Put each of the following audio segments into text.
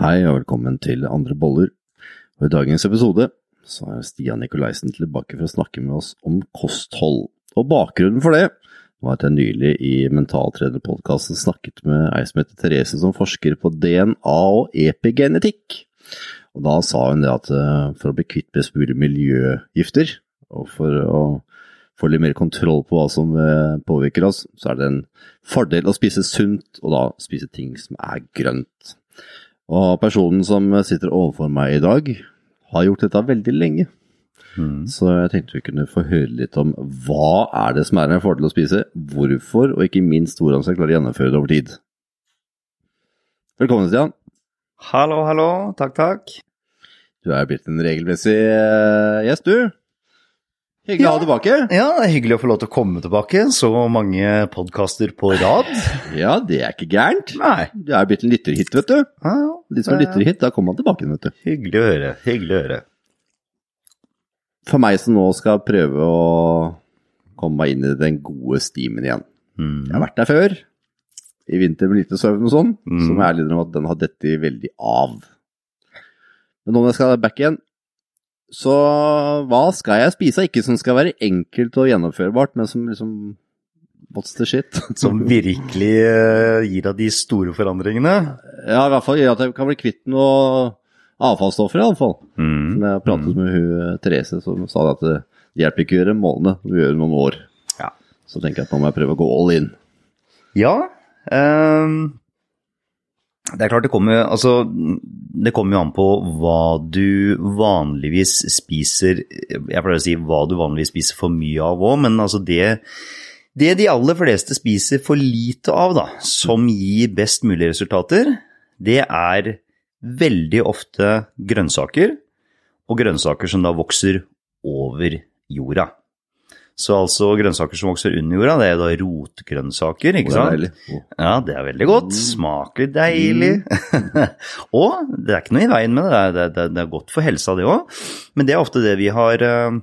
Hei og velkommen til Andre boller. Og I dagens episode så er Stian Nikolaisen tilbake for å snakke med oss om kosthold. Og bakgrunnen for det var at jeg nylig i Mentaltrenerpodkasten snakket med ei som heter Therese, som forsker på DNA og epigenetikk. Og da sa hun det at eh, for å bli kvitt best mulig miljøgifter, og for å få litt mer kontroll på hva som eh, påvirker oss, så er det en fordel å spise sunt, og da spise ting som er grønt. Og personen som sitter overfor meg i dag, har gjort dette veldig lenge. Mm. Så jeg tenkte vi kunne få høre litt om hva er det som er en fordel å spise, hvorfor, og ikke minst hvordan skal klare å gjennomføre det over tid. Velkommen, Stian. Hallo, hallo. Takk, takk. Du er blitt en regelmessig eh, gjest, du. Hyggelig å ha deg tilbake. Ja, det er hyggelig å få lov til å komme tilbake. Så mange podkaster på rad. Ja, det er ikke gærent. Nei. Du er blitt en lytterhit, vet du. Ja, De som er det er lytterhit, da kommer man tilbake vet du. Hyggelig å høre. Hyggelig å høre. For meg som nå skal prøve å komme meg inn i den gode stimen igjen. Mm. Jeg har vært der før, i vinter med lite søvn og sånn, Mm. så må jeg ærlig innrømme at den har dette veldig av. Men nå når jeg skal back igjen, så hva skal jeg spise? Ikke som skal være enkelt og gjennomførbart, men som liksom What's the shit? Som virkelig eh, gir deg de store forandringene. Ja, i hvert fall gjør at jeg kan bli kvitt noe avfallsstoffer, i alle fall. Mm. Som jeg pratet med hun Therese, som sa at det hjelper ikke å gjøre målene, du gjør det noen år. Ja. Så tenker jeg at nå må jeg prøve å gå all in. Ja. ehm, det er klart det kommer Altså, det kommer jo an på hva du vanligvis spiser Jeg pleier å si hva du vanligvis spiser for mye av òg, men altså det Det de aller fleste spiser for lite av, da, som gir best mulige resultater, det er veldig ofte grønnsaker, og grønnsaker som da vokser over jorda. Så altså grønnsaker som vokser under jorda, det er da rotgrønnsaker, ikke Det sant? deilig. Åh. Ja, det er veldig godt. Smaker deilig. og det er ikke noe i veien med det, det er, det er, det er godt for helsa det òg. Men det er ofte det vi har eh,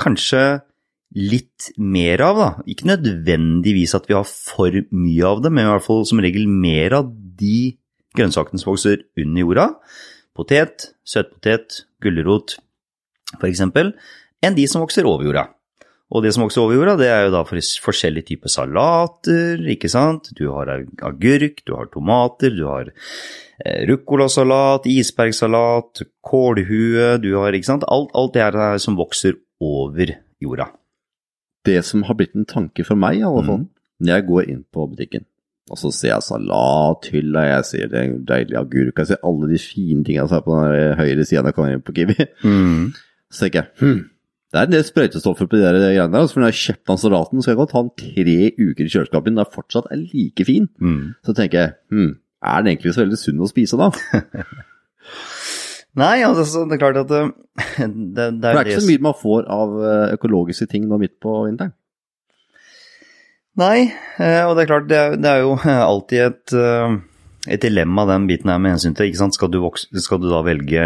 kanskje litt mer av, da. Ikke nødvendigvis at vi har for mye av det, men i hvert fall som regel mer av de grønnsakene som vokser under jorda. Potet, søtpotet, gulrot f.eks., enn de som vokser over jorda. Og det som vokser over jorda, det er jo da for forskjellige typer salater, ikke sant. Du har agurk, du har tomater, du har eh, ruccolasalat, isbergsalat, kålhue, du har ikke sant. Alt, alt det her som vokser over jorda. Det som har blitt en tanke for meg, i alle fall, når jeg går inn på butikken, og så ser jeg salathylla, jeg ser det deilige agurk, jeg ser alle de fine tingene som er på den høyre siden når jeg kommer inn på Kiwi, så tenker jeg hm, det er en del sprøytestoffer på de der greiene der, altså, for når jeg har kjøpt den så skal jeg godt ha den tre uker i kjøleskapet, den er fortsatt er like fin. Mm. Så tenker jeg, hm, er den egentlig så veldig sunn å spise da? Nei, altså, det er klart at det, det, det er det er ikke så mye man får av eh, økologiske ting nå midt på vinteren. Nei, eh, og det er klart, det er, det er jo alltid et, eh, et dilemma den biten her med hensyn til, skal du, vokse, skal du da velge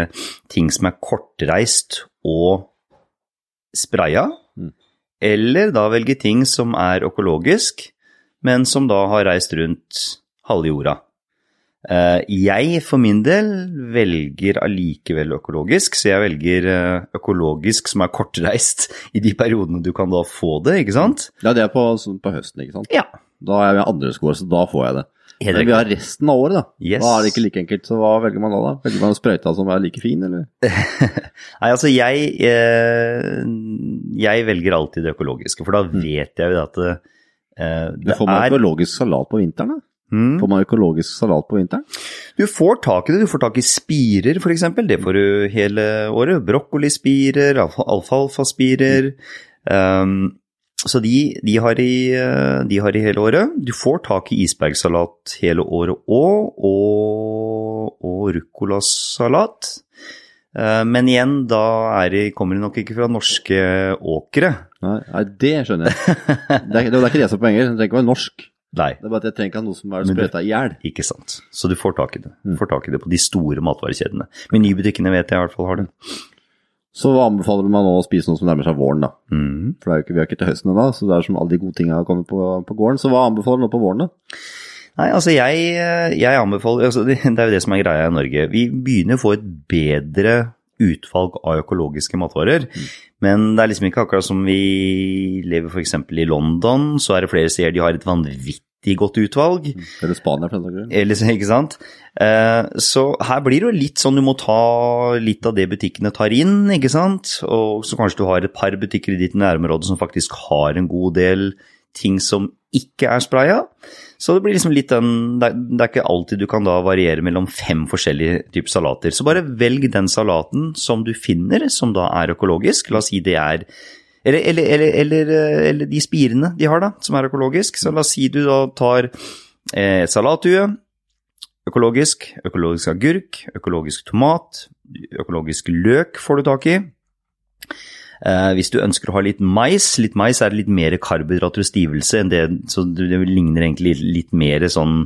ting som er kortreist og spraya, Mm. eller da velge ting som er økologisk, men som da har reist rundt halve jorda. Eh, Jeg for min del velger allikevel økologisk, så jeg velger eh, økologisk som er kortreist i de periodene du kan da få det, ikke sant? Ja, det er på, sånn på høsten, ikke sant? Ja. Da er jeg med andre skår, så da får jeg det. Men vi har resten av året, da. Yes. Da er det ikke like enkelt, så hva velger man da? da? Velger man sprøyta som er like fin, eller? Nei, altså jeg, eh, jeg velger alltid det økologiske, for da vet jeg jo at det, eh, Du det får man er økologisk salat på vinteren, da? Mm. Får man økologisk salat på vinteren? Du får tak i det, du får tak i spirer f.eks., det får du hele året. Brokkolispirer, alfalfaspirer. alfalfaspirer. Um, så de, de, har i, eh, de har i hele året. Du får tak i isbergsalat hele året òg, og, og ruccolasalat. Eh, Men igjen, da er de, kommer de nok ikke fra norske åkre. Nei, det skjønner jeg. Det er, det er ikke det som er poenget, det trenger ikke være norsk. Nei, Det er bare at jeg trenger ikke ha noe som er sprøyta i hjel. ikke sant. Så du får tak i det. Du får tak i det på de store matvarekjedene. Menybutikkene vet jeg i hvert fall har det. Så hva anbefaler meg nå å spise noe som nærmer seg våren, da? Mm. For det er jo ikke, vi er ikke til høsten ennå, så det er som alle de gode tingene har kommet på, på gården. Så hva anbefaler du nå på våren, da? Nei, altså jeg, jeg anbefaler altså Det er jo det som er greia i Norge. Vi begynner å få et bedre utvalg av økologiske matvarer. Mm. Men det er liksom ikke akkurat som vi lever f.eks. i London, så er det flere steder de har et vanvittig godt utvalg. Eller Spania, for den saks skyld. Eller, ikke sant. Eh, så her blir det jo litt sånn du må ta litt av det butikkene tar inn, ikke sant. Og så kanskje du har et par butikker i ditt nærområde som faktisk har en god del ting som ikke er spraya. Så det blir liksom litt den Det er ikke alltid du kan da variere mellom fem forskjellige typer salater. Så bare velg den salaten som du finner, som da er økologisk. La oss si det er eller, eller, eller, eller, eller de spirene de har, da, som er økologisk. Så la oss si du da tar eh, salathue, økologisk, økologisk agurk, økologisk tomat, økologisk løk får du tak i. Eh, hvis du ønsker å ha litt mais, litt mais er litt mer karbohydrater og stivelse enn det, så det ligner egentlig litt mer sånn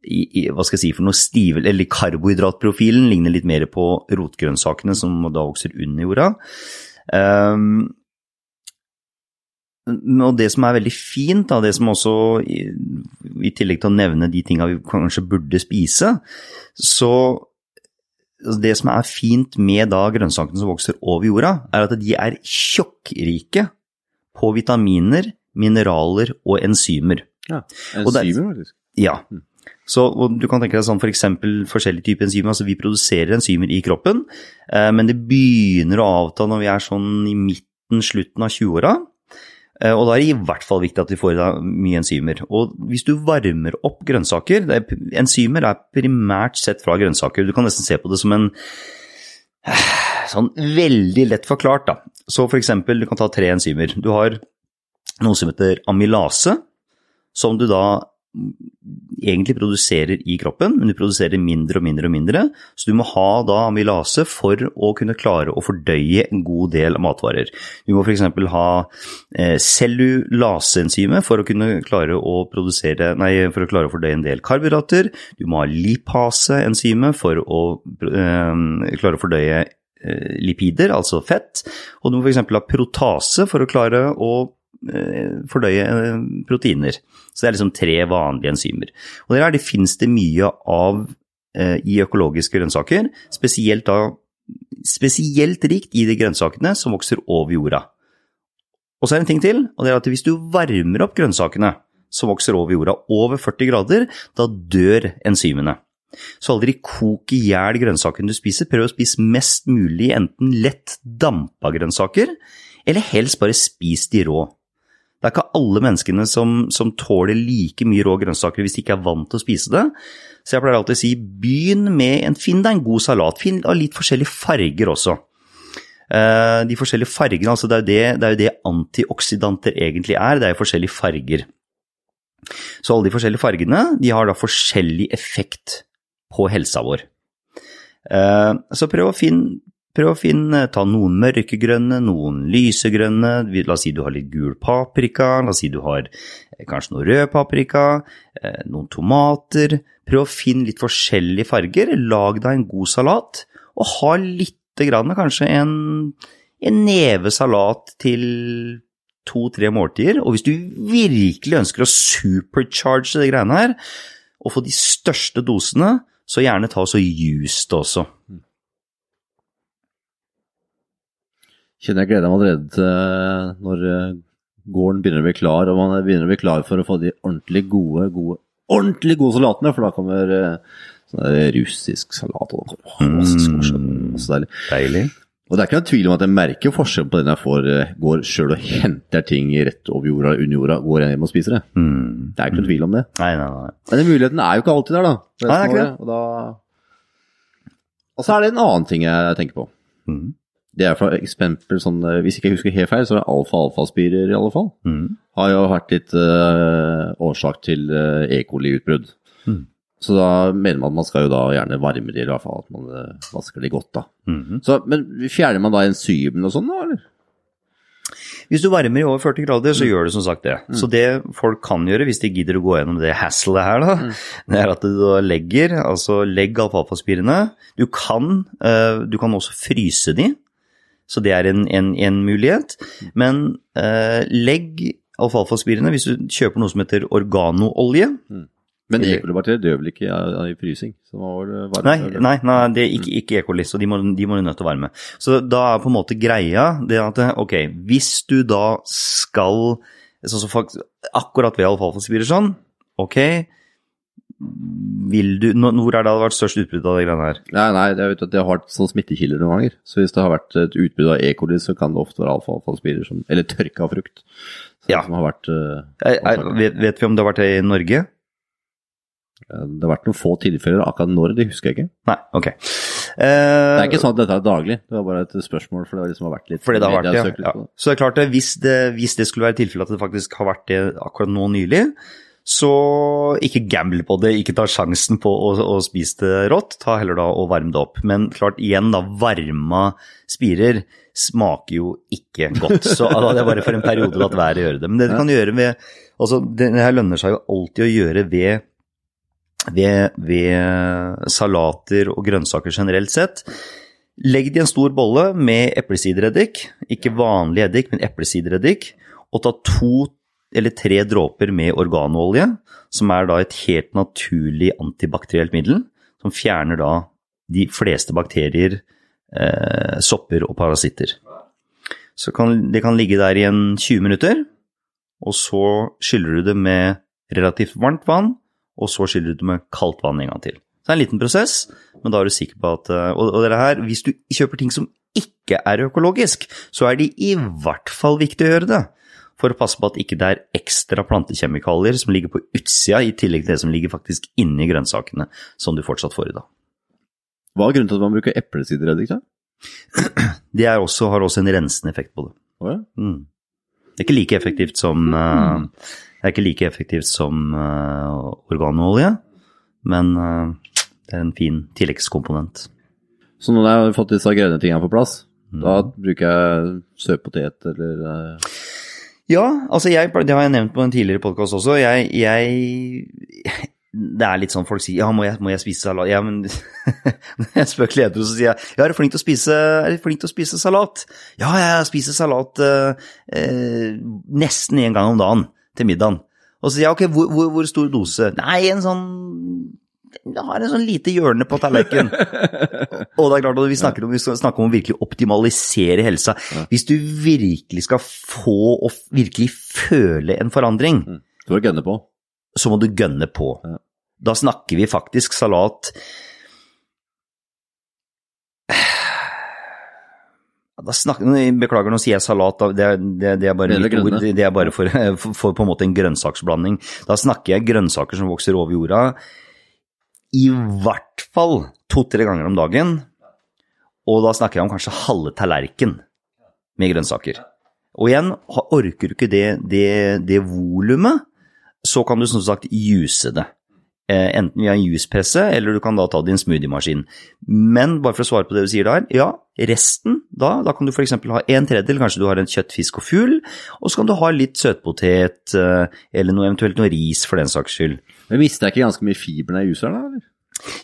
i, i, hva skal jeg si for noe stivel, eller karbohydratprofilen ligner litt mer på rotgrønnsakene som da vokser under jorda. Um, og det som er veldig fint, da, det som også, i, i tillegg til å nevne de tinga vi kanskje burde spise, så Altså, det som er fint med da grønnsakene som vokser over jorda, er at de er tjokkrike på vitaminer, mineraler og enzymer. Ja, enzymer faktisk. Ja. Mm. Så du kan tenke deg sånn f.eks. For forskjellige typer enzymer. altså Vi produserer enzymer i kroppen, eh, men det begynner å avta når vi er sånn i midten, slutten av 20-åra. Eh, og da er det i hvert fall viktig at de får i deg mye enzymer. Og hvis du varmer opp grønnsaker er, Enzymer er primært sett fra grønnsaker. Du kan nesten se på det som en Sånn veldig lett forklart, da. Så for eksempel, du kan ta tre enzymer. Du har noe som heter amylase, som du da egentlig produserer i kroppen, men du produserer mindre og mindre og mindre. Så du må ha da amylase for å kunne klare å fordøye en god del av matvarer. Du må f.eks. ha eh, cellulaseenzymet for å kunne klare å produsere Nei, for å klare å fordøye en del karbohydrater. Du må ha lipaseenzymet for å eh, klare å fordøye eh, lipider, altså fett. Og du må f.eks. ha protase for å klare å fordøye eh, proteiner. Så det er liksom tre vanlige enzymer. Og det, er, det finnes det mye av eh, i økologiske grønnsaker, spesielt, da, spesielt rikt i de grønnsakene som vokser over jorda. Og så er det en ting til, og det er at hvis du varmer opp grønnsakene som vokser over jorda, over 40 grader, da dør enzymene. Så aldri kok i hjel grønnsakene du spiser. Prøv å spise mest mulig enten lett dampa grønnsaker, eller helst bare spis de rå. Det er ikke alle menneskene som, som, tåler like mye rå grønnsaker hvis de ikke er vant til å spise det. Så jeg pleier alltid å si begynn med en, finn deg en god salat. Finn av litt forskjellige farger også. Uh, de forskjellige fargene, altså det er, det, det jo det antioksidanter egentlig er. Det er jo forskjellige farger. Så alle de forskjellige fargene de har da forskjellig effekt på helsa vår. Uh, så prøv å finne Prøv å finne, ta noen mørkegrønne, noen lysegrønne, la oss si du har litt gul paprika, la oss si du har eh, kanskje noe rød paprika, eh, noen tomater. Prøv å finne litt forskjellige farger, lag deg en god salat, og ha lite grann, kanskje en, en neve salat til to-tre måltider. Og hvis du virkelig ønsker å supercharge de greiene her, og få de største dosene, så gjerne ta så juice det også. Kjenner jeg gleder meg allerede til når eh, gården begynner å bli klar, og man begynner å bli klar for å få de ordentlig gode, gode, ordentlig gode salatene, for da kommer sånn sånn russisk salat og masse mm, deilig. deilig. Og det er ikke noen tvil om at jeg merker forskjell på den jeg får, eh, går sjøl og henter ting rett over jorda, under jorda, går hjem og spiser det. Mm. Det er ikke noen tvil om det. Nei, nei, nei. Men den muligheten er jo ikke alltid der, da. Nei, det er ikke det. Og, da... og så er det en annen ting jeg tenker på. Mm. Det er for eksempel sånn, eh, Hvis ikke jeg husker helt feil, så er det alfa-alfa-spirer i alle fall. Mm. Har jo vært litt uh, årsak til uh, E. coli-utbrudd. Mm. Så da mener man at man skal jo da gjerne varme det, i hvert fall at man uh, vasker det godt. da. Mm. Så, men fjerner man da enzymene og sånn, da, eller? Hvis du varmer i over 40 grader, så mm. gjør du som sagt det. Mm. Så det folk kan gjøre, hvis de gidder å gå gjennom det hasslet her, da, mm. det er at du legger, altså legg alfalfaspirene. Du kan, du kan også fryse de. Så det er en, en, en mulighet. Men eh, legg alfalfaspirene hvis du kjøper noe som heter organoolje. Mm. Men Eller- E. dør vel ikke i, frysing? Så da var det varmt, Nei, nei, nei, det er ikke, ikke E. coli, så de må, de må du nødt til å varme. Så da er på en måte greia det at ok, hvis du da skal sånn som faktisk, Akkurat ved alfalfaspirer sånn, ok, vil du Hvor er det det har vært størst utbrudd av de greiene her? Nei, nei, jeg vet at det har vært sånn smittekilder noen ganger. Så hvis det har vært et utbrudd av E. coli, så kan det ofte være alfalfaspirer som Eller tørka frukt. Ja. Som har vært uh, Er, er, vet, vet vi om det har vært det i Norge? Det har vært noen få tilfeller. Akkurat når, det husker jeg ikke. Nei, ok. Det Eh, er ikke sånn at dette er daglig, det var bare et spørsmål. For det liksom har vært litt Fordi det har vært ja. det, ja. Så det er klart, det, hvis, det, hvis det skulle være tilfellet at det faktisk har vært det akkurat nå nylig, så ikke gamble på det, ikke ta sjansen på å, å spise det rått, ta heller da og varm det opp. Men klart, igjen da, varma spirer smaker jo ikke godt, så da hadde jeg bare for en periode latt være å gjøre det. Men det du kan gjøre ved, altså det her lønner seg jo alltid å gjøre ved ved, ved salater og grønnsaker generelt sett. Legg det i en stor bolle med eplesidereddik, ikke vanlig eddik, men eplesidereddik, og ta to eller tre dråper med organolje, som er da et helt naturlig antibakterielt middel, som fjerner da de fleste bakterier, eh, sopper og parasitter. Så kan, det kan ligge der i en 20 minutter, og så skyller du det med relativt varmt vann, og så skyller du det med kaldt vann en gang til. Så det er en liten prosess, men da er du sikker på at eh, Og, og her, hvis du kjøper ting som ikke er økologisk, så er det i hvert fall viktig å gjøre det. For å passe på at ikke det er ekstra plantekjemikalier som ligger på utsida, i tillegg til det som ligger faktisk inni grønnsakene, som du fortsatt får i dag. Hva er grunnen til at man bruker eplesidereddik? da? Det er også, har også en rensende effekt på det. Oh, ja. Mm. Det er ikke like effektivt som uh, er like effektivt som uh, organolje, men uh, det er en fin tilleggskomponent. Så når jeg har fått disse grønne tingene på plass, Mm. da bruker jeg søtpotet eller Ja, altså jeg, det har jeg nevnt på en tidligere podkast også. Jeg, jeg Det er litt sånn folk sier ja, må jeg, må jeg spise salat? Ja, men Når jeg spør kledere, så sier jeg ja, er du flink til å spise, flink til å spise salat? Ja, jeg spiser salat eh, eh, nesten én gang om dagen til middagen. Og så sier jeg ok, hvor, hvor, hvor stor dose? Nei, en sånn Jeg har en sånn lite hjørne på tallerkenen. Og det er klart vi snakker om, vi snakker om å virkelig optimalisere helsa. Hvis du virkelig skal få og virkelig føle en forandring, Du gønne på. så må du gønne på. Da snakker vi faktisk salat snakker, beklager, nå sier jeg salat, det, er- det, det er bare ord. Det er bare for, for, for på en måte en grønnsaksblanding. Da snakker jeg grønnsaker som vokser over jorda i hvert fall to-tre ganger om dagen. Og da snakker jeg om kanskje halve tallerken med grønnsaker. Og igjen, orker du ikke det, det, det volumet, så kan du som sagt juse det. Eh, enten via en juicepresse, eller du kan da ta en smoothiemaskin. Men bare for å svare på det du sier der, ja, resten, da, da kan du f.eks. ha en tredjedel, kanskje du har en kjøtt, fisk og fugl, og så kan du ha litt søtpotet, eh, eller noe, eventuelt noe ris for den saks skyld. Men mister jeg ikke ganske mye fiber når jeg juicer da, eller?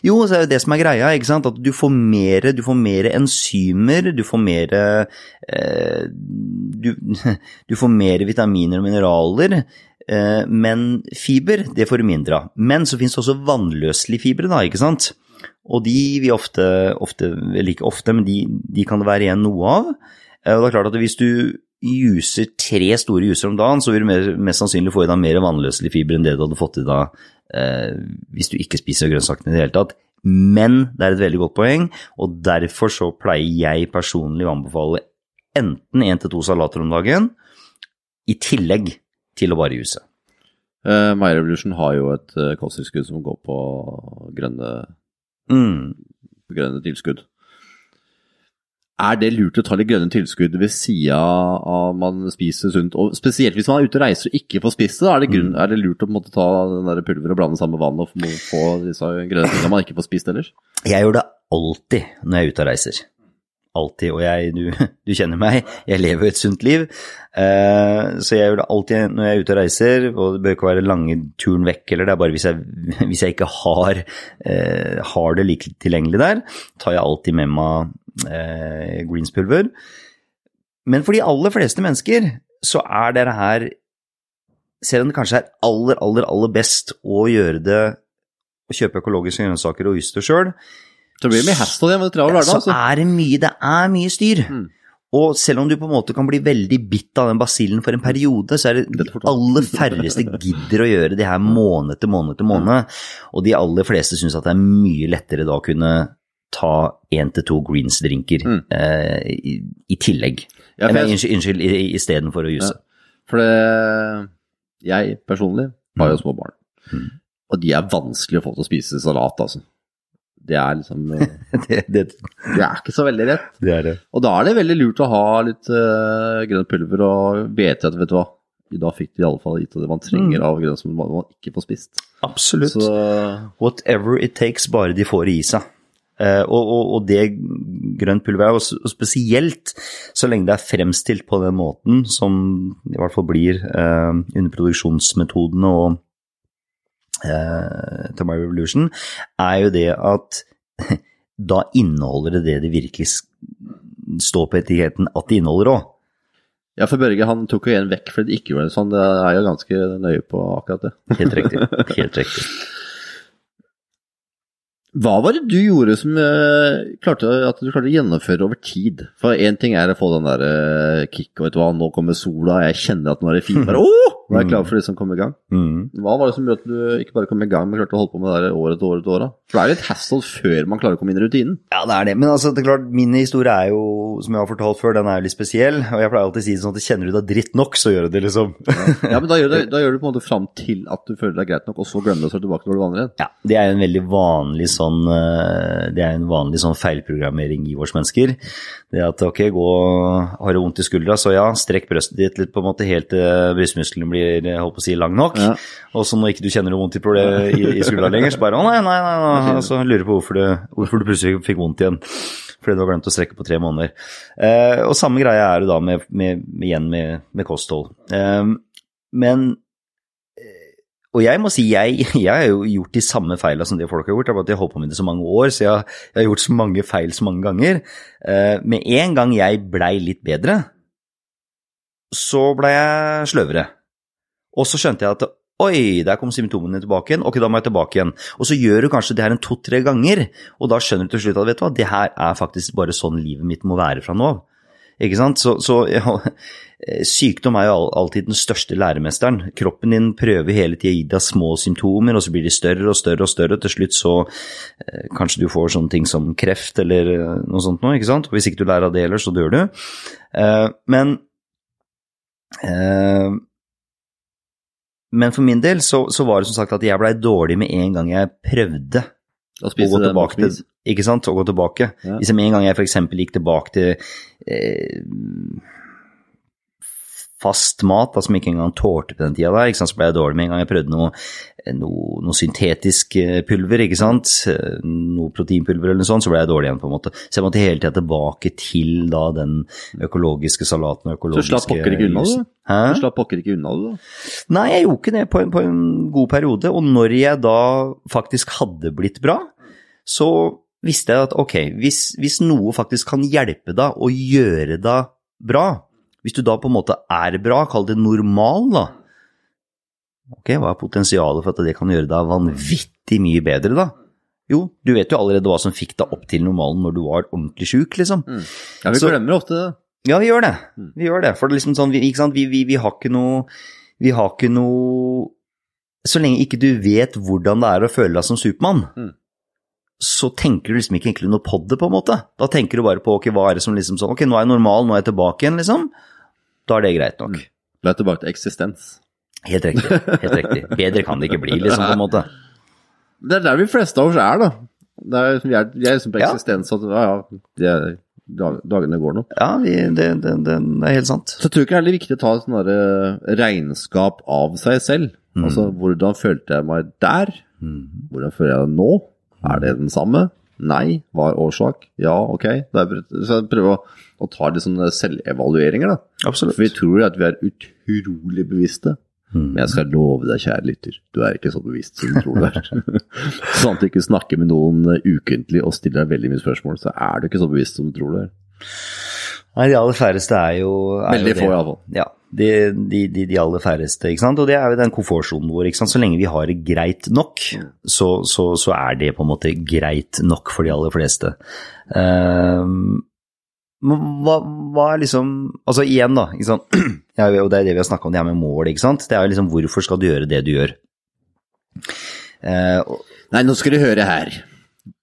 Jo, så er det det som er greia, ikke sant? at du får mer, du får mer enzymer, du får mer eh, du, du får mer vitaminer og mineraler, eh, men fiber, det får du mindre av. Men så finnes det også vannløselige fibre, da, ikke sant? Og de vil ofte, ofte eller ikke ofte, men de, de kan det være igjen noe av. Eh, Og det er klart at hvis du juser tre store juser om dagen, så vil du mest sannsynlig få i deg mer vannløselig fiber enn det du hadde fått i deg hvis du ikke spiser grønnsakene i det hele tatt. Men det er et veldig godt poeng, og derfor så pleier jeg personlig å anbefale enten én til to salater om dagen, i tillegg til å bare juse. Uh, My Revolution har jo et uh, kosttilskudd som går på grønne, Mm. grønne tilskudd. Er det lurt å ta litt grønne tilskudd ved sida av man spiser sunt? Og spesielt hvis man er ute og reiser og ikke får spist det, er det, grunn, er det lurt å måte ta den der pulveret og blande sammen med vann og få, disse grønne tingene man ikke får spist ellers? Jeg gjør det alltid når jeg er ute og reiser. Alltid. Og jeg, du, du kjenner meg, jeg lever et sunt liv. Eh, så jeg gjør det alltid når jeg er ute og reiser, og det bør ikke være lange turen vekk, eller det er bare hvis jeg, hvis jeg ikke har, eh, har det like tilgjengelig der, tar jeg alltid med meg eh, greenspulver. Men for de aller fleste mennesker så er dette her selv om det kanskje er aller, aller, aller best å gjøre det å kjøpe økologiske grønnsaker og yster sjøl, Så blir det mye hassle det, med travel hverdag. så er det mye, det er mye styr. Mm. Og selv om du på en måte kan bli veldig bitt av den basillen for en periode, så er det de aller færreste gidder å gjøre det her måned etter måned etter måned. Og de aller fleste syns at det er mye lettere da å kunne ta én til to greens-drinker Mm. eh, i, i tillegg. Ja, for Nei, jeg- unnskyld, istedenfor å juse. For det, jeg personlig har jo små barn, Mm. og de er vanskelig å få til å spise salat, altså. Det er liksom eh, Det, det, Det er ikke så veldig rett. det er det. Og da er det veldig lurt å ha litt uh, grønt pulver og vite at vet du hva, i dag fikk de i alle fall gitt det man trenger Mm. av grønt som man man ikke får spist. Absolutt. Så Whatever it takes, bare de får i seg. Eh, og, og, og det grønt pulver er, og spesielt så lenge det er fremstilt på den måten som i hvert fall blir eh, under produksjonsmetodene og eh, Tomorrow Revolution, er jo det at da inneholder det det det virkelig står på etiketten at det inneholder òg. Ja, for Børge han tok jo en vekk fordi det ikke gjorde det sånn. Det er jo ganske nøye på akkurat det. Helt riktig. Helt riktig. Hva var det du gjorde som uh, klarte at du klarte å gjennomføre over tid? For én ting er å få den der uh, kick, og vet du hva, nå kommer sola, jeg kjenner at nå er det fint. Bare, oh! Nå er jeg klar for det som kommer i gang. Mm. Hva var det som gjorde at du ikke bare kom i gang, men klarte å holde på med det der år etter år etter år? da? For det er jo et hassle før man klarer å komme inn i rutinen. Ja, det er det. Men altså, det er klart, min historie er jo, som jeg har fortalt før, den er jo litt spesiell. Og jeg pleier alltid å si det sånn at kjenner du deg dritt nok, så gjør du det, liksom. Ja, men da gjør, du, da gjør du på en måte fram til at du føler deg greit nok, og så glemmer du å stå tilbake når du vanner igjen. Ja, det er jo en veldig vanlig sånn eh, Det er en vanlig sånn feilprogrammering i oss mennesker. Det at ok, gå Har du vondt i skuldra, så ja, strekk brøstet ditt litt på en måte helt til brystmuskelen blir jeg håper å si, lang nok. Ja. Og så når ikke du kjenner noe vondt i, i, i skuldra lenger, så bare å nei, nei, nei, nei. Og så lurer på hvorfor du, hvorfor du plutselig fikk vondt igjen. Fordi du har glemt å strekke på tre måneder. Eh, og samme greie er det da med, med, igjen med, med kosthold. Eh, men og jeg må si, jeg, jeg har jo gjort de samme feilene som det folk har gjort. Jeg har holdt på med det så mange år, så jeg, jeg har gjort så mange feil så mange ganger. Eh, med en gang jeg blei litt bedre, så blei jeg sløvere. Og så skjønte jeg at oi, der kom symptomene tilbake igjen, ok, da må jeg tilbake igjen. Og så gjør du kanskje det her en to-tre ganger, og da skjønner du til slutt at vet du hva, det her er faktisk bare sånn livet mitt må være fra nå av. Ikke sant? Så, så ja, sykdom er jo alltid den største læremesteren. Kroppen din prøver hele tida å gi deg små symptomer, og så blir de større og større og større, til slutt så eh, kanskje du får sånne ting som kreft eller eh, noe sånt noe, ikke sant? Og hvis ikke du lærer av det heller, så dør du. Eh, men eh, men for min del så, så var det som sagt at jeg blei dårlig med en gang jeg prøvde å det tilbake til. Ikke sant? Å gå tilbake. Ja. Hvis jeg med en gang jeg f.eks. gikk tilbake til eh, fast mat, da, som ikke engang tålte på den tida der, så ble jeg dårlig med en gang jeg prøvde noe, noe, noe syntetisk eh, pulver, ikke sant? Eh, noe proteinpulver eller noe sånt, så ble jeg dårlig igjen på en måte. Så jeg måtte hele tida tilbake til da den økologiske salaten og Så økologiske slapp pokker ikke unna, du? Hæ? Du slapp pokker ikke unna, du da? Nei, jeg gjorde ikke det på en, på en god periode, og når jeg da faktisk hadde blitt bra, så visste jeg at ok, hvis, hvis noe faktisk kan hjelpe deg å gjøre deg bra, hvis du da på en måte er bra, kall det normal da, ok, hva er potensialet for at det kan gjøre deg vanvittig mye bedre da? Jo, du vet jo allerede hva som fikk deg opp til normalen når du var ordentlig syk, liksom. Ja, vi Så- glemmer ofte det. Ja, vi gjør det. Mm. Vi gjør det. For det liksom sånn, vi, ikke sant? Vi, vi, vi har ikke noe Vi har ikke noe Så lenge ikke du vet hvordan det er å føle deg som Supermann, Mm. så tenker du liksom ikke egentlig noe på det, på en måte. Da tenker du bare på ok, hva er det som liksom sånn Ok, nå er jeg normal, nå er jeg tilbake igjen, liksom. Da er det greit nok. Det Du er tilbake til eksistens. Helt riktig. Helt riktig. Bedre kan det ikke bli, liksom, på en måte. Det er der vi fleste av oss er, da. Det er, vi, er, vi er liksom på Ja. eksistens, at ja, ja, det er, dagene går nå. Ja, vi, det, det, det, det er helt sant. Så jeg tror ikke det er viktig å ta et sånn regnskap av seg selv. Mm. Altså, hvordan følte jeg meg der? Mm. Hvordan føler jeg meg nå? Er det den samme? Nei. Hva er årsak? Ja, ok. Så jeg prøver å, å ta litt sånne selvevalueringer, da. Absolutt. For vi tror at vi er utrolig bevisste. Mm. Men jeg skal love deg, kjære lytter, du er ikke så bevisst som du tror du er. sånn at du ikke snakker med noen ukentlig og stiller deg veldig mye spørsmål, så er du ikke så bevisst som du tror du er. Nei, de aller færreste er jo er Veldig jo få, iallfall. Ja, de, de, de, de aller færreste, ikke sant. Og det er jo den komfortsonen vår, ikke sant. Så lenge vi har det greit nok, så, så, så er det på en måte greit nok for de aller fleste. Um, hva, hva er liksom Altså igjen, da. Ikke sant? Ja, og det er det vi har snakka om, det her med mål, ikke sant. Det er jo liksom hvorfor skal du gjøre det du gjør? Uh, og- Nei, nå skal du høre her.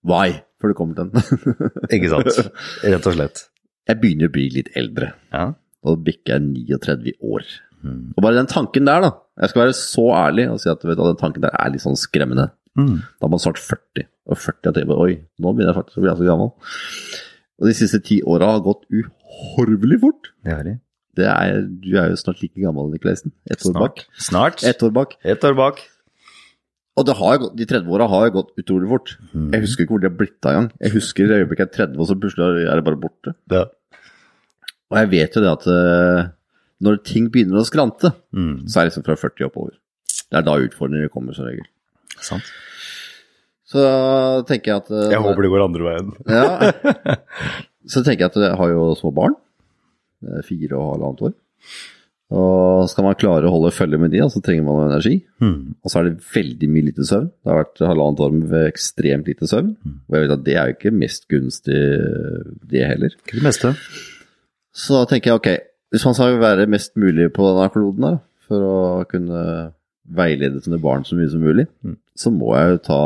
Why? Før du kommer til den. ikke sant. Rett og slett. Jeg begynner å bli litt eldre. Ja. Og bikker jeg 39 år. Mm. Og bare den tanken der, da. Jeg skal være så ærlig og si at vet du, den tanken der er litt sånn skremmende. Mm. Da er man snart 40, og 40 er det, Oi, nå begynner jeg faktisk å bli ganske gammel. Og de siste ti åra har gått uhorvelig fort. Det har de. Det er, du er jo snart like gammel, Nikolaisen. Ett år bak. Snart. Snart. Ett år bak. Et år bak. Og det har de 30 åra har jo gått utrolig fort. Mm. Jeg husker ikke hvor de har blitt av engang. Jeg husker det øyeblikket jeg er 30, og så plutselig er det bare borte. Ja. Og jeg vet jo det at eh, når ting begynner å skrante, Mm. så er det liksom fra 40 oppover. Det er da utfordringer kommer, som regel. Sant. Så tenker jeg at eh, Jeg håper det går andre veien. Ja. Så tenker jeg at jeg har jo små barn. Fire og halvannet år. Og skal man klare å holde følge med de, så trenger man energi. Mm. Og så er det veldig mye lite søvn. Det har vært halvannet år med ekstremt lite søvn. Og jeg vet at det er jo ikke mest gunstig, det heller. Ikke det meste. Så da tenker jeg ok, hvis man skal være mest mulig på denne kloden her, for å kunne veilede sine barn så mye som mulig, Mm. så må jeg jo ta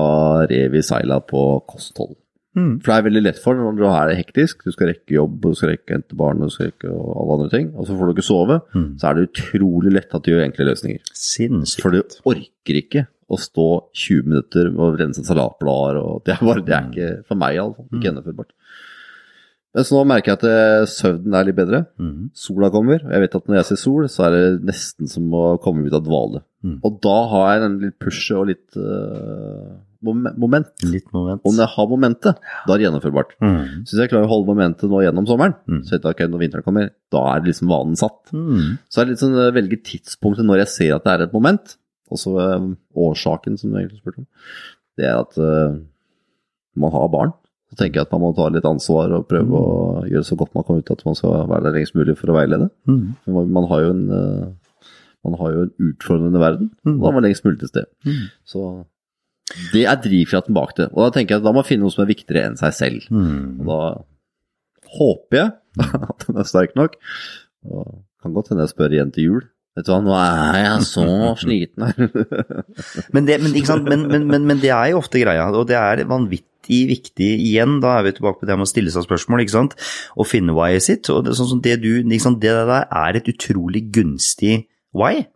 rev i seila på kosthold. Mm. For det er veldig lett for når du er hektisk, du skal rekke jobb, du skal rekke hente barn, og alle andre ting, og så får du ikke sove, Mm. så er det utrolig lett at du gjør enkle løsninger. Sinnssykt. For du orker ikke å stå 20 minutter og rense salatblader, og det er bare, det er ikke, for meg iallfall. ikke gjennomførbart. Men så nå merker jeg at eh, søvnen er litt bedre. Mm. Sola kommer, og jeg vet at når jeg ser sol, så er det nesten som å komme ut av dvale. Mm. Og da har jeg den litt pushet og litt mom- moment. Litt moment. Og når jeg har momentet, da er det gjennomførbart. Mm. Så hvis jeg klarer å holde momentet nå gjennom sommeren, Mm. så vet jeg ok, når vinteren kommer, da er liksom vanen satt. Mm. Så er det litt sånn eh, velge tidspunktet når jeg ser at det er et moment. Også øh, årsaken, som du egentlig spurte om. Det er at øh, man har barn. Så tenker jeg at man må ta litt ansvar og prøve å gjøre så godt man kan ut at man skal være der lengst mulig for å veilede. Mm. Man, har jo en øh, man har jo en utfordrende verden, og da man lengst mulig til sted. Mm. Så det er drivkraften bak det. Og da tenker jeg at da må man finne noe som er viktigere enn seg selv. Mm. Og da håper jeg at den er sterk nok. Og kan godt hende jeg spør igjen til jul. Vet du hva, nå er jeg så sliten her. Men, det, men? Men, men, men, men det er jo ofte greia, og det er vanvittig viktig igjen. Da er vi tilbake på det med å stille seg spørsmål ikke sant? og finne why-et sitt. Og det, sånn som det, du, det der er et utrolig gunstig why.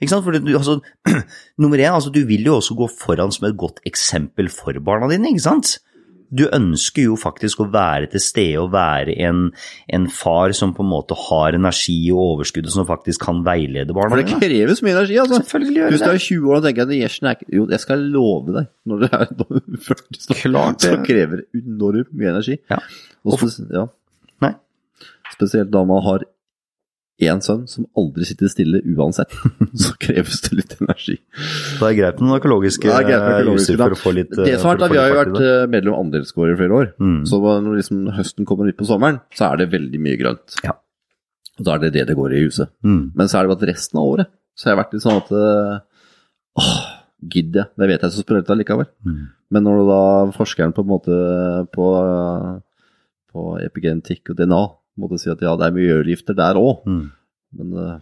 Ikke sant? For du, altså, nummer én, altså, du vil jo også gå foran som et godt eksempel for barna dine, ikke sant? Du ønsker jo faktisk å være til stede og være en, en far som på en måte har energi og overskudd, og som faktisk kan veilede barna For det kreves mye energi, altså. Selvfølgelig gjør det. Hvis du er 20 år og tenker at gjesjen er ikke Jo, jeg skal love deg, når du er 40 så, Klart så det. krever det enormt mye energi. Ja. Og spes ja. Spesielt da man har én sønn som aldri sitter stille uansett, så kreves det litt energi. Det er greit med noen økologiske er juicer da. for å få litt Det som er, å da, Vi har jo vært medlem av eh, medlem andelsgård i flere år. Mm. Så når liksom høsten kommer ut på sommeren, så er det veldig mye grønt. Ja. Og da er det det det går i huset. Mm. Men så er det bare at resten av året så har jeg vært litt sånn at eh, Åh, gidder jeg? Det vet jeg så sprøyt allikevel. Mm. Men når da forskeren på en måte på, på epigenetikk og DNA måtte si at ja, det er miljøgifter der òg, Mm. men eh,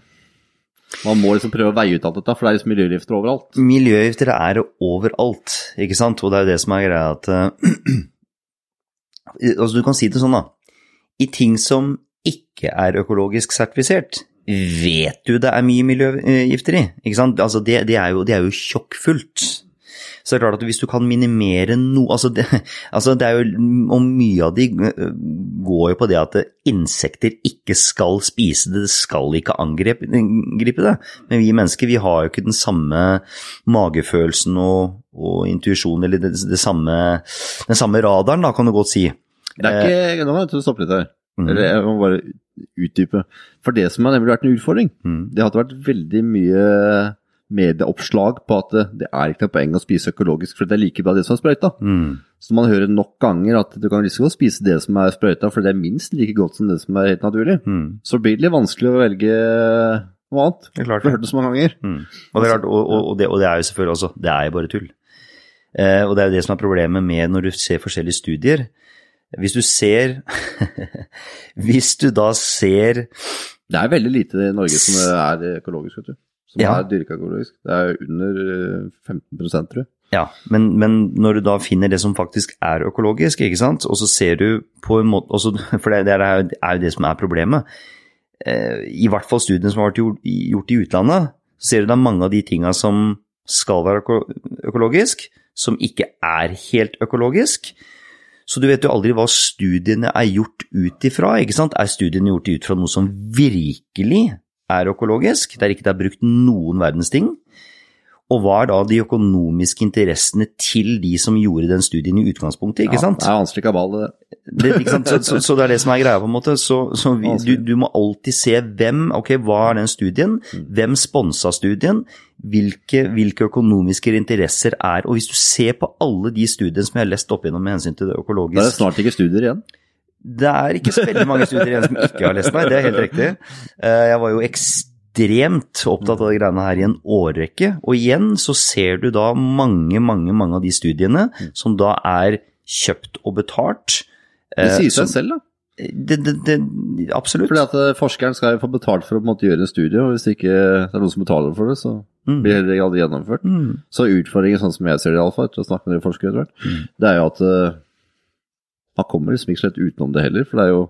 man må liksom prøve å veie ut alt dette, for det er liksom miljøgifter overalt. Miljøgifter er overalt, ikke sant? Og det er jo det som er greia at eh, Altså, du kan si det sånn, da. I ting som ikke er økologisk sertifisert, vet du det er mye miljøgifter i, ikke sant? Altså, det, det, er, jo, det er jo tjokkfullt. Så det er klart at hvis du kan minimere noe altså det, altså det er jo, Og mye av de øh, går jo på det at insekter ikke skal spise det, det skal ikke angripe det. Men vi mennesker vi har jo ikke den samme magefølelsen og, og intuisjonen, eller det, det samme, den samme radaren, da, kan du godt si. Det er ikke, Nå må jeg stoppe litt her. Mhm. Eller jeg må bare utdype. For det som har nemlig vært en utfordring, Mm. det har vært veldig mye medieoppslag på at det, er ikke noe poeng å spise økologisk, for det er like bra det som er sprøyta. Mm. Så man hører nok ganger at du kan liksom spise det som er sprøyta, for det er minst like godt som det som er helt naturlig. Mm. Så blir det litt vanskelig å velge noe annet. Det er klart Du har hørt det så mange ganger. Mm. Og, det er klart, og, og, og, det, og det er jo selvfølgelig også Det er jo bare tull. Eh, og det er jo det som er problemet med når du ser forskjellige studier. Hvis du ser Hvis du da ser Det er veldig lite i Norge som er økologisk, vet du. Som Ja. er dyrka økologisk. Det er under eh, 15% tror jeg. Ja, men, men når du da finner det som faktisk er økologisk, ikke sant, og så ser du på en måte også, For det, det er jo det som er problemet. Eh, I hvert fall studiene som har vært gjort, gjort i utlandet, så ser du er mange av de tinga som skal være øko økologisk, som ikke er helt økologisk. Så du vet jo aldri hva studiene er gjort ut ifra. ikke sant? Er studiene gjort ut fra noe som virkelig er økologisk, der ikke det er brukt noen verdens ting? Og hva er da de økonomiske interessene til de som gjorde den studien i utgangspunktet, ikke sant? Ja, det er vanskelig kabal, det. Det, ikke sant? Så, så, så det er det som er greia, på en måte. Så, så vi, du, du må alltid se hvem, ok, hva er den studien, hvem sponsa studien, hvilke, hvilke økonomiske interesser er Og hvis du ser på alle de studiene som jeg har lest opp igjennom med hensyn til det er det er snart ikke studier igjen. Det er ikke så veldig mange studier igjen som ikke har lest meg, det er helt riktig. Eh, Jeg var jo ekstremt opptatt av de greiene her i en årrekke, og igjen så ser du da mange, mange, mange av de studiene som da er kjøpt og betalt. Det Eh, sier seg selv, da. Det, det, det, absolutt. Fordi at eh, forskeren skal få betalt for å måte gjøre en studie, og hvis det ikke er noen som betaler for det, så Mm. blir det aldri gjennomført. Mm. Så utfordringen, sånn som jeg ser det iallfall, etter å snakke med forskere etter hvert, Mm. det er jo at man kommer liksom ikke slett utenom det heller, for det er jo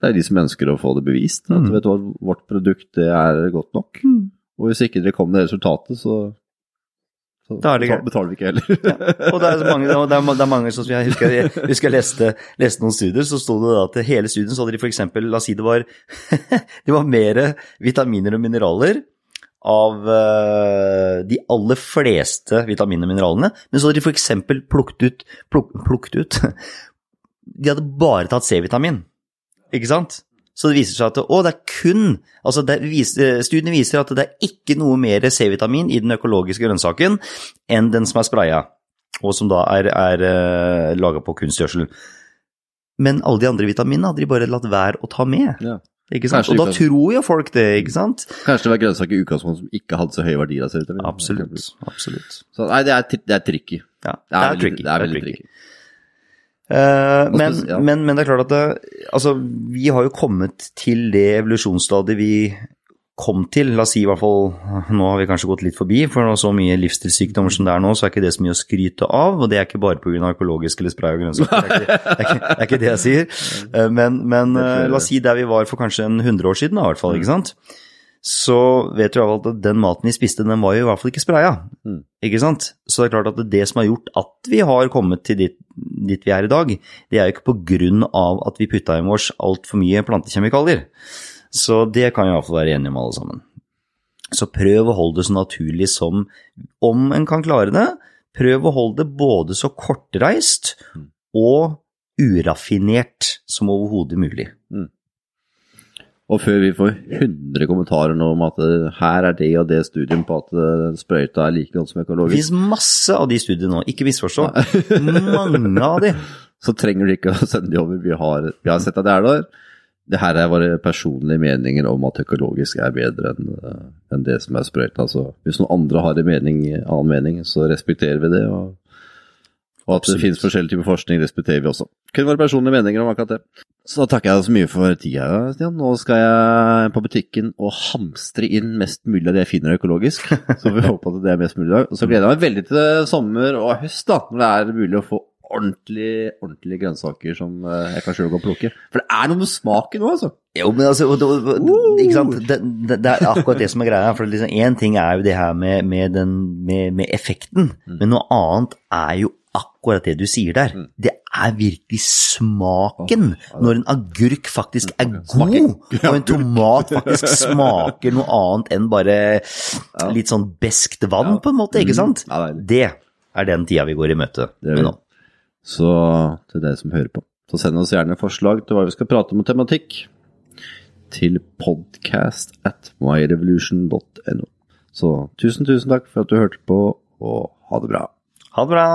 det er de som ønsker å få det bevist. At Mm. vet du hva, vårt produkt det er godt nok. Mm. Og hvis ikke dere kommer med det resultatet, så, så Da er det betal- betaler vi ikke heller. Og det er, så mange, det er, det er mange som jeg husker, jeg husker jeg leste, leste noen studier, så sto det da at hele studien så hadde de f.eks. La oss si det var, det var mer vitaminer og mineraler av eh, de aller fleste vitaminer og mineralene, men så hadde de f.eks. plukket ut, pluk, plukket ut De hadde bare tatt C-vitamin, ikke sant? Så det viser seg at å, det er kun altså det viser, Studiene viser at det er ikke noe mer C-vitamin i den økologiske grønnsaken enn den som er spraya, og som da er, er uh, laga på kunstgjødsel. Men alle de andre vitaminene hadde de bare latt være å ta med. Ja. Ikke sant? Kanskje Og da tror jo folk det, ikke sant? Kanskje det var grønnsaker i utgangspunktet som ikke hadde så høy verdi av C-vitamin. Absolutt. absolutt. Så nei, det er, det er tricky. Ja, Det er, veldig, tricky. Det er det er veldig tricky. tricky. Eh, men, men, men det er klart at det, altså, vi har jo kommet til det evolusjonsstadiet vi kom til. La oss si i hvert fall Nå har vi kanskje gått litt forbi, for nå så mye livsstilssykdommer som det er nå, så er ikke det så mye å skryte av. Og det er ikke bare pga. økologisk eller spray og grønnsaker. Det, det, er ikke- det er ikke det jeg sier. Eh, Men, men eh, la oss si der vi var for kanskje en 100 år siden, da, i hvert fall. ikke sant? Så vet hvert at den maten vi spiste, den var jo i hvert fall ikke spraya. Mm. Ikke sant? Så det er klart at det som har gjort at vi har kommet til dit, dit vi er i dag, det er jo ikke på grunn av at vi putta i oss altfor mye plantekjemikalier. Så det kan vi i hvert fall være enige om alle sammen. Så prøv å holde det så naturlig som om en kan klare det. Prøv å holde det både så kortreist og uraffinert som overhodet mulig. Og før vi får 100 kommentarer nå om at eh, her er det og det studien på at eh, sprøyta er like godt som Det økologisk, finnes masse av de studiene nå, ikke misforstå. Mange av de. så trenger du ikke å sende de over. Vi har, vi har sett at det er der. Det her er våre personlige meninger om at økologisk er bedre enn eh, enn det som er sprøyta. Så hvis noen andre har en mening, annen mening, så respekterer vi det. Og, og at Absolutt. det finnes forskjellige typer forskning, respekterer vi også. Kun våre personlige meninger om akkurat det. Så da takker jeg deg så mye for tida, Stian. Nå skal jeg på butikken og hamstre inn mest mulig av det jeg finner økologisk. Så vi håper at det er mest mulig i dag. Og så gleder jeg meg veldig til sommer og høst, da, når det er mulig å få ordentlige, ordentlige grønnsaker som eh, jeg kan sjøl gå og plukke. For det er noe med smaken òg, altså. Jo, men altså, og, ikke sant? Det, det, det er akkurat det som er greia. For liksom, ting er jo det her med, med, den, med, med effekten, men noe annet er jo akkurat det du sier der. Det er virkelig smaken. Når en agurk faktisk er god, og en tomat faktisk smaker noe annet enn bare litt sånn beskt vann, på en måte, ikke sant? Det er den tida vi går i møte med nå. Så til dere som hører på, så send oss gjerne forslag til hva vi skal prate om og tematikk til podcast at myrevolution.no. Så tusen, tusen takk for at du hørte på, og ha det bra. Ha det bra!